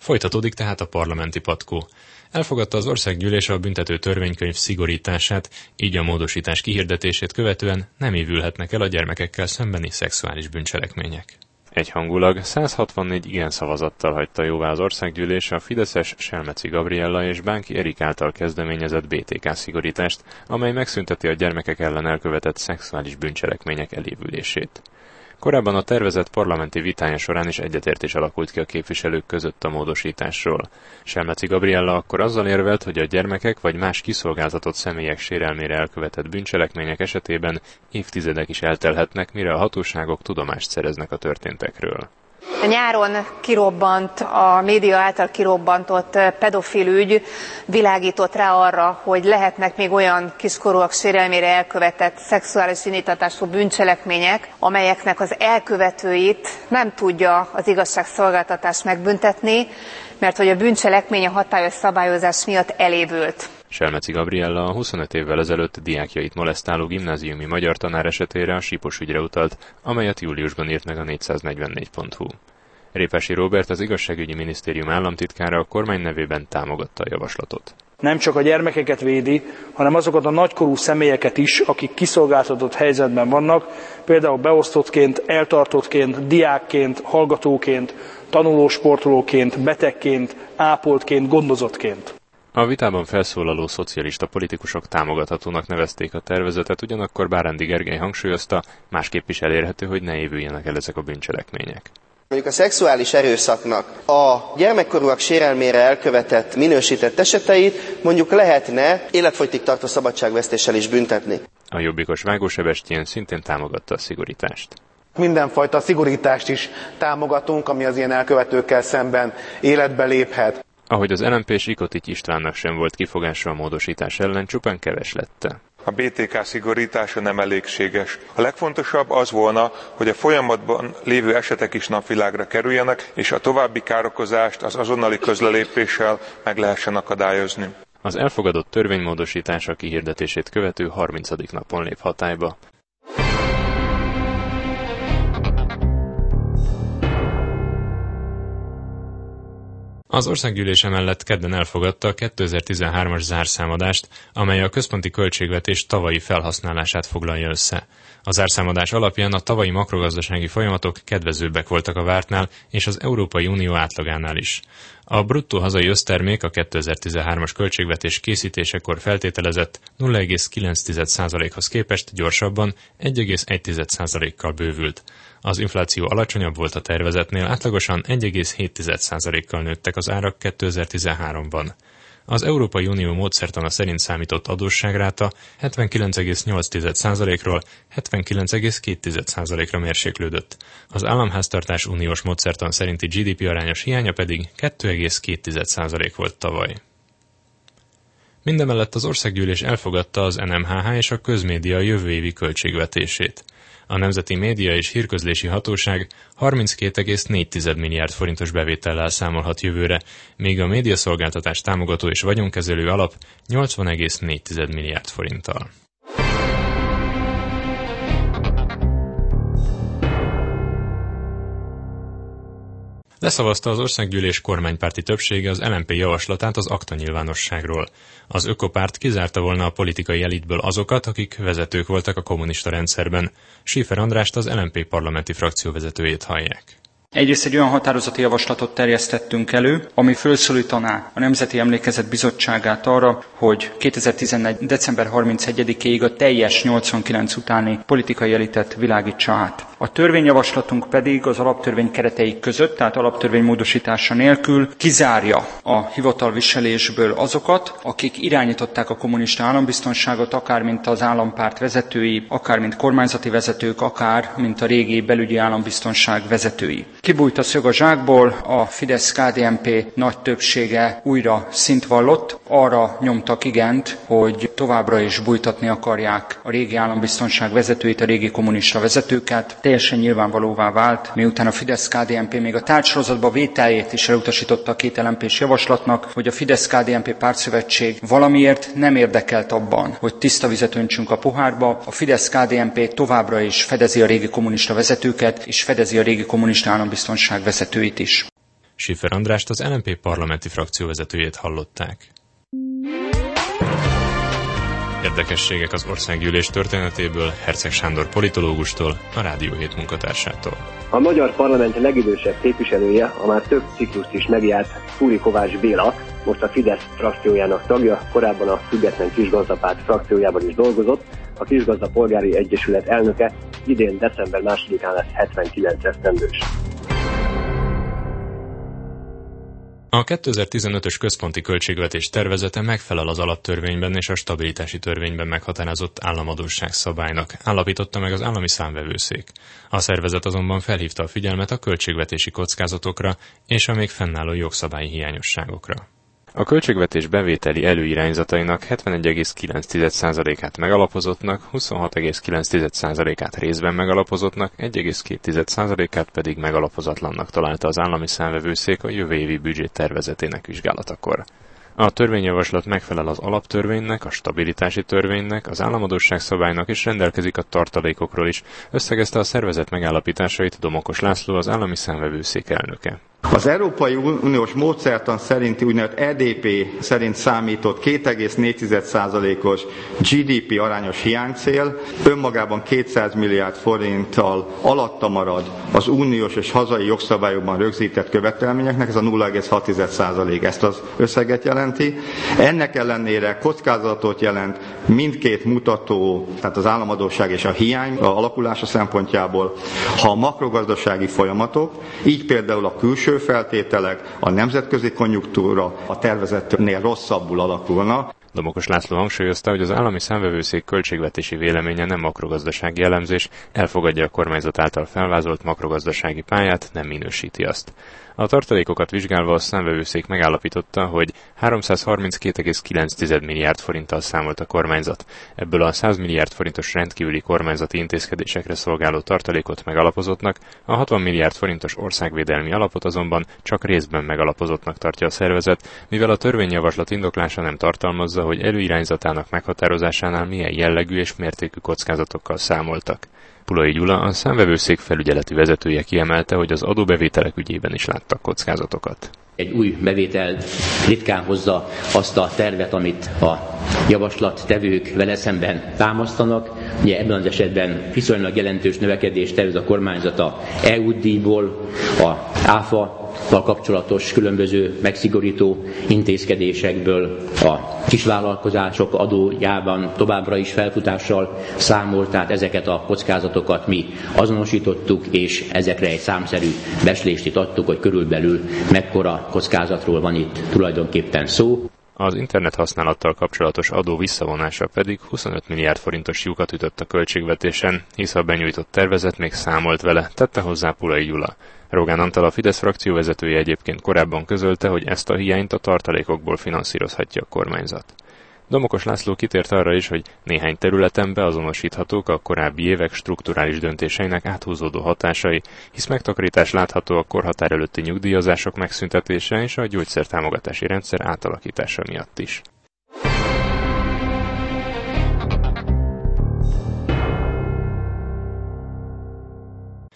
Folytatódik tehát a parlamenti patkó. Elfogadta az országgyűlés a büntető törvénykönyv szigorítását, így a módosítás kihirdetését követően nem évülhetnek el a gyermekekkel szembeni szexuális bűncselekmények. Egyhangulag 164 igen szavazattal hagyta jóvá az országgyűlés a Fideszes Selmeci Gabriella és Bánki Erik által kezdeményezett BTK szigorítást, amely megszünteti a gyermekek ellen elkövetett szexuális bűncselekmények elévülését. Korábban a tervezett parlamenti vitája során is egyetértés alakult ki a képviselők között a módosításról. Selmeci Gabriella akkor azzal érvelt, hogy a gyermekek vagy más kiszolgáltatott személyek sérelmére elkövetett bűncselekmények esetében évtizedek is eltelhetnek, mire a hatóságok tudomást szereznek a történtekről. A nyáron kirobbant, a média által kirobbantott pedofil ügy világított rá arra, hogy lehetnek még olyan kiskorúak sérelmére elkövetett szexuális indítatású bűncselekmények, amelyeknek az elkövetőit nem tudja az igazságszolgáltatás megbüntetni, mert hogy a bűncselekmény a hatályos szabályozás miatt elévült. Selmeci Gabriella a 25 évvel ezelőtt diákjait molesztáló gimnáziumi magyar tanár esetére a sípos ügyre utalt, amelyet júliusban írt meg a 444.hu. Répesi Robert, az igazságügyi minisztérium államtitkára a kormány nevében támogatta a javaslatot. Nem csak a gyermekeket védi, hanem azokat a nagykorú személyeket is, akik kiszolgáltatott helyzetben vannak, például beosztottként, eltartottként, diákként, hallgatóként, tanulósportolóként, betegként, ápoltként, gondozottként. A vitában felszólaló szocialista politikusok támogathatónak nevezték a tervezetet, ugyanakkor Bárándi Gergely hangsúlyozta, másképp is elérhető, hogy ne évüljenek el ezek a bűncselekmények. Mondjuk a szexuális erőszaknak a gyermekkorúak sérelmére elkövetett, minősített eseteit mondjuk lehetne életfogytig tartó szabadságvesztéssel is büntetni. A jobbikos Vágósebestyén szintén támogatta a szigorítást. Mindenfajta szigorítást is támogatunk, ami az ilyen elkövetőkkel szemben életbe léphet. Ahogy az LNP és Ikotics Istvánnak sem volt kifogása a módosítás ellen, csupán keves lette. A BTK szigorítása nem elégséges. A legfontosabb az volna, hogy a folyamatban lévő esetek is napvilágra kerüljenek, és a további károkozást az azonnali közlelépéssel meg lehessen akadályozni. Az elfogadott törvénymódosítása kihirdetését követő 30. napon lép hatályba. Az országgyűlése mellett kedden elfogadta a 2013-as zárszámadást, amely a központi költségvetés tavalyi felhasználását foglalja össze. A zárszámadás alapján a tavalyi makrogazdasági folyamatok kedvezőbbek voltak a vártnál és az Európai Unió átlagánál is. A bruttó hazai össztermék a 2013-as költségvetés készítésekor feltételezett 0,9%-hoz képest gyorsabban 1,1%-kal bővült. Az infláció alacsonyabb volt a tervezetnél, átlagosan 1,7%-kal nőttek az árak 2013-ban. Az Európai Unió módszertana szerint számított adósságráta 79,8%-ról 79,2%-ra mérséklődött. Az államháztartás uniós módszertan szerinti GDP arányos hiánya pedig 2,2% volt tavaly. Mindemellett az országgyűlés elfogadta az NMHH és a közmédia jövő évi költségvetését. A Nemzeti Média és Hírközlési Hatóság 32,4 milliárd forintos bevétellel számolhat jövőre, míg a médiaszolgáltatás támogató és vagyonkezelő alap 80,4 milliárd forinttal. Leszavazta az országgyűlés kormánypárti többsége az LMP javaslatát az akta nyilvánosságról. Az ökopárt kizárta volna a politikai elitből azokat, akik vezetők voltak a kommunista rendszerben. Sífer Andrást az LMP parlamenti frakció vezetőjét hallják. Egyrészt egy olyan határozati javaslatot terjesztettünk elő, ami felszólítaná a Nemzeti Emlékezet Bizottságát arra, hogy 2011. december 31-ig a teljes 89 utáni politikai elitet világítsa át. A törvényjavaslatunk pedig az alaptörvény keretei között, tehát alaptörvény módosítása nélkül kizárja a hivatalviselésből azokat, akik irányították a kommunista állambiztonságot, akár mint az állampárt vezetői, akár mint kormányzati vezetők, akár mint a régi belügyi állambiztonság vezetői. Kibújt a szög a zsákból, a Fidesz-KDNP nagy többsége újra szint vallott, arra nyomtak igent, hogy továbbra is bújtatni akarják a régi állambiztonság vezetőit, a régi kommunista vezetőket. Teljesen nyilvánvalóvá vált, miután a Fidesz-KDNP még a tárgysorozatba vételjét is elutasította a két lmp javaslatnak, hogy a Fidesz-KDNP pártszövetség valamiért nem érdekelt abban, hogy tiszta vizet öntsünk a pohárba. A Fidesz-KDNP továbbra is fedezi a régi kommunista vezetőket, és fedezi a régi kommunista állambiztonság vezetőit is. Schiffer Andrást, az LNP parlamenti frakcióvezetőjét hallották. Érdekességek az országgyűlés történetéből Herceg Sándor politológustól, a Rádió 7 munkatársától. A magyar parlament legidősebb képviselője, a már több ciklust is megjárt Fúri Kovács Béla, most a Fidesz frakciójának tagja, korábban a Független Kisgazdapárt frakciójában is dolgozott, a Kisgazda Polgári Egyesület elnöke, idén december 2-án lesz 79 esztendős. A 2015-ös központi költségvetés tervezete megfelel az alaptörvényben és a stabilitási törvényben meghatározott államadóság szabálynak, állapította meg az állami számvevőszék. A szervezet azonban felhívta a figyelmet a költségvetési kockázatokra és a még fennálló jogszabályi hiányosságokra. A költségvetés bevételi előirányzatainak 71,9%-át megalapozottnak, 26,9%-át részben megalapozottnak, 1,2%-át pedig megalapozatlannak találta az állami számvevőszék a jövő évi büdzsét tervezetének vizsgálatakor. A törvényjavaslat megfelel az alaptörvénynek, a stabilitási törvénynek, az államadóság szabálynak és rendelkezik a tartalékokról is, összegezte a szervezet megállapításait Domokos László, az állami számvevőszék elnöke. Az Európai Uniós módszertan szerinti úgynevezett EDP szerint számított 2,4%-os GDP arányos hiánycél önmagában 200 milliárd forinttal alatta marad az uniós és hazai jogszabályokban rögzített követelményeknek, ez a 0,6% ezt az összeget jelenti. Ennek ellenére kockázatot jelent mindkét mutató, tehát az államadóság és a hiány alakulása szempontjából, ha a makrogazdasági folyamatok, így például a külső külső feltételek, a nemzetközi konjunktúra a tervezetnél rosszabbul alakulna. Domokos László hangsúlyozta, hogy az állami számvevőszék költségvetési véleménye nem makrogazdasági elemzés, elfogadja a kormányzat által felvázolt makrogazdasági pályát, nem minősíti azt. A tartalékokat vizsgálva a számvevőszék megállapította, hogy 332,9 milliárd forinttal számolt a kormányzat. Ebből a 100 milliárd forintos rendkívüli kormányzati intézkedésekre szolgáló tartalékot megalapozottnak, a 60 milliárd forintos országvédelmi alapot azonban csak részben megalapozottnak tartja a szervezet, mivel a törvényjavaslat indoklása nem tartalmazza, hogy előirányzatának meghatározásánál milyen jellegű és mértékű kockázatokkal számoltak. Pulai Gyula, a számvevőszék felügyeleti vezetője kiemelte, hogy az adóbevételek ügyében is láttak kockázatokat. Egy új bevétel ritkán hozza azt a tervet, amit a javaslattevők vele szemben támasztanak. Ugye ebben az esetben viszonylag jelentős növekedést tervez a kormányzata EU díjból, a ÁFA kapcsolatos különböző megszigorító intézkedésekből a kisvállalkozások adójában továbbra is felfutással számolt, tehát ezeket a kockázatokat mi azonosítottuk, és ezekre egy számszerű beslést itt adtuk, hogy körülbelül mekkora kockázatról van itt tulajdonképpen szó. Az internet használattal kapcsolatos adó visszavonása pedig 25 milliárd forintos lyukat ütött a költségvetésen, hisz a benyújtott tervezet még számolt vele, tette hozzá Pulai Gyula. Rogán Antal a Fidesz frakció vezetője egyébként korábban közölte, hogy ezt a hiányt a tartalékokból finanszírozhatja a kormányzat. Domokos László kitért arra is, hogy néhány területen beazonosíthatók a korábbi évek strukturális döntéseinek áthúzódó hatásai, hisz megtakarítás látható a korhatár előtti nyugdíjazások megszüntetése és a gyógyszertámogatási rendszer átalakítása miatt is.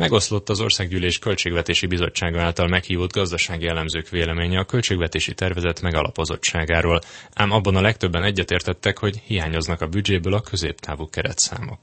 Megoszlott az Országgyűlés Költségvetési Bizottsága által meghívott gazdasági elemzők véleménye a költségvetési tervezet megalapozottságáról, ám abban a legtöbben egyetértettek, hogy hiányoznak a büdzséből a középtávú keretszámok.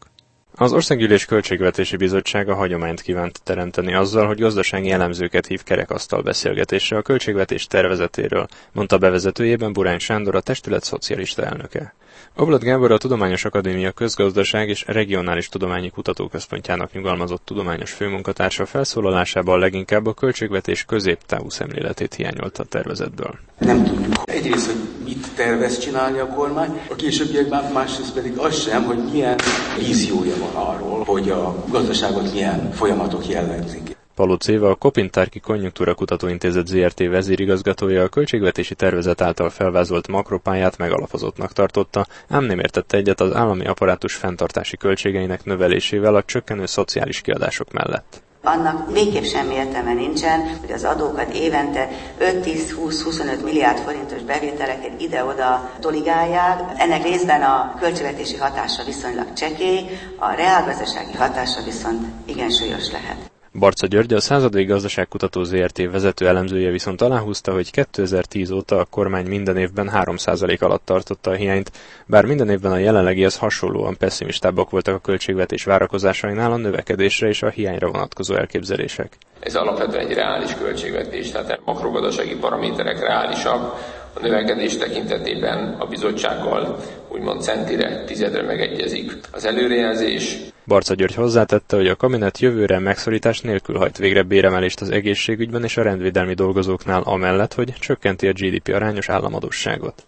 Az Országgyűlés Költségvetési Bizottsága hagyományt kívánt teremteni azzal, hogy gazdasági elemzőket hív kerekasztal beszélgetésre a költségvetés tervezetéről, mondta bevezetőjében Burány Sándor, a testület szocialista elnöke. Oblat Gábor a Tudományos Akadémia Közgazdaság és Regionális Tudományi Kutatóközpontjának nyugalmazott tudományos főmunkatársa felszólalásában leginkább a költségvetés középtávú szemléletét hiányolta a tervezetből. Nem tudjuk egyrészt, hogy mit tervez csinálni a kormány, a későbbiekben másrészt pedig az sem, hogy milyen víziója van arról, hogy a gazdaságot milyen folyamatok jellemzik. Palóc Éva, a Kopintárki Konjunktúra Kutatóintézet ZRT vezérigazgatója a költségvetési tervezet által felvázolt makropályát megalapozottnak tartotta, ám nem értette egyet az állami apparátus fenntartási költségeinek növelésével a csökkenő szociális kiadások mellett annak végképp semmi értelme nincsen, hogy az adókat évente 5-10-20-25 milliárd forintos bevételeket ide-oda toligálják. Ennek részben a költségvetési hatása viszonylag csekély, a reálgazdasági hatása viszont igen súlyos lehet. Barca György, a századai gazdaságkutató ZRT vezető elemzője viszont aláhúzta, hogy 2010 óta a kormány minden évben 3% alatt tartotta a hiányt, bár minden évben a jelenlegihez hasonlóan pessimistábbak voltak a költségvetés várakozásainál a növekedésre és a hiányra vonatkozó elképzelések. Ez alapvetően egy reális költségvetés, tehát makrogazdasági paraméterek reálisabb, a növekedés tekintetében a bizottsággal úgymond centire, tizedre megegyezik. Az előrejelzés Barca György hozzátette, hogy a kabinet jövőre megszorítás nélkül hajt végre béremelést az egészségügyben és a rendvédelmi dolgozóknál amellett, hogy csökkenti a GDP arányos államadósságot.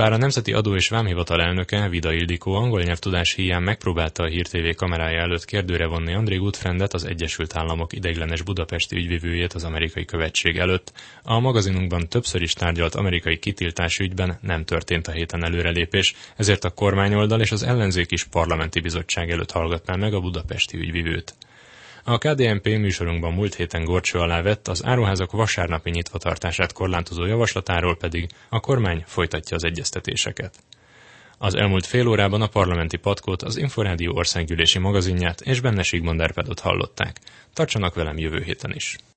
Bár a Nemzeti Adó és Vámhivatal elnöke, Vida Ildikó angol nyelvtudás hiány megpróbálta a Hír TV kamerája előtt kérdőre vonni André Gutfrendet, az Egyesült Államok ideiglenes budapesti ügyvivőjét az amerikai követség előtt, a magazinunkban többször is tárgyalt amerikai kitiltás ügyben nem történt a héten előrelépés, ezért a kormányoldal és az ellenzék is parlamenti bizottság előtt hallgatná meg a budapesti ügyvivőt. A KDNP műsorunkban múlt héten gorcső alá vett az áruházak vasárnapi nyitvatartását korlátozó javaslatáról pedig a kormány folytatja az egyeztetéseket. Az elmúlt fél órában a parlamenti patkót, az Inforádió országgyűlési magazinját és benne Sigmond Erpedot hallották. Tartsanak velem jövő héten is!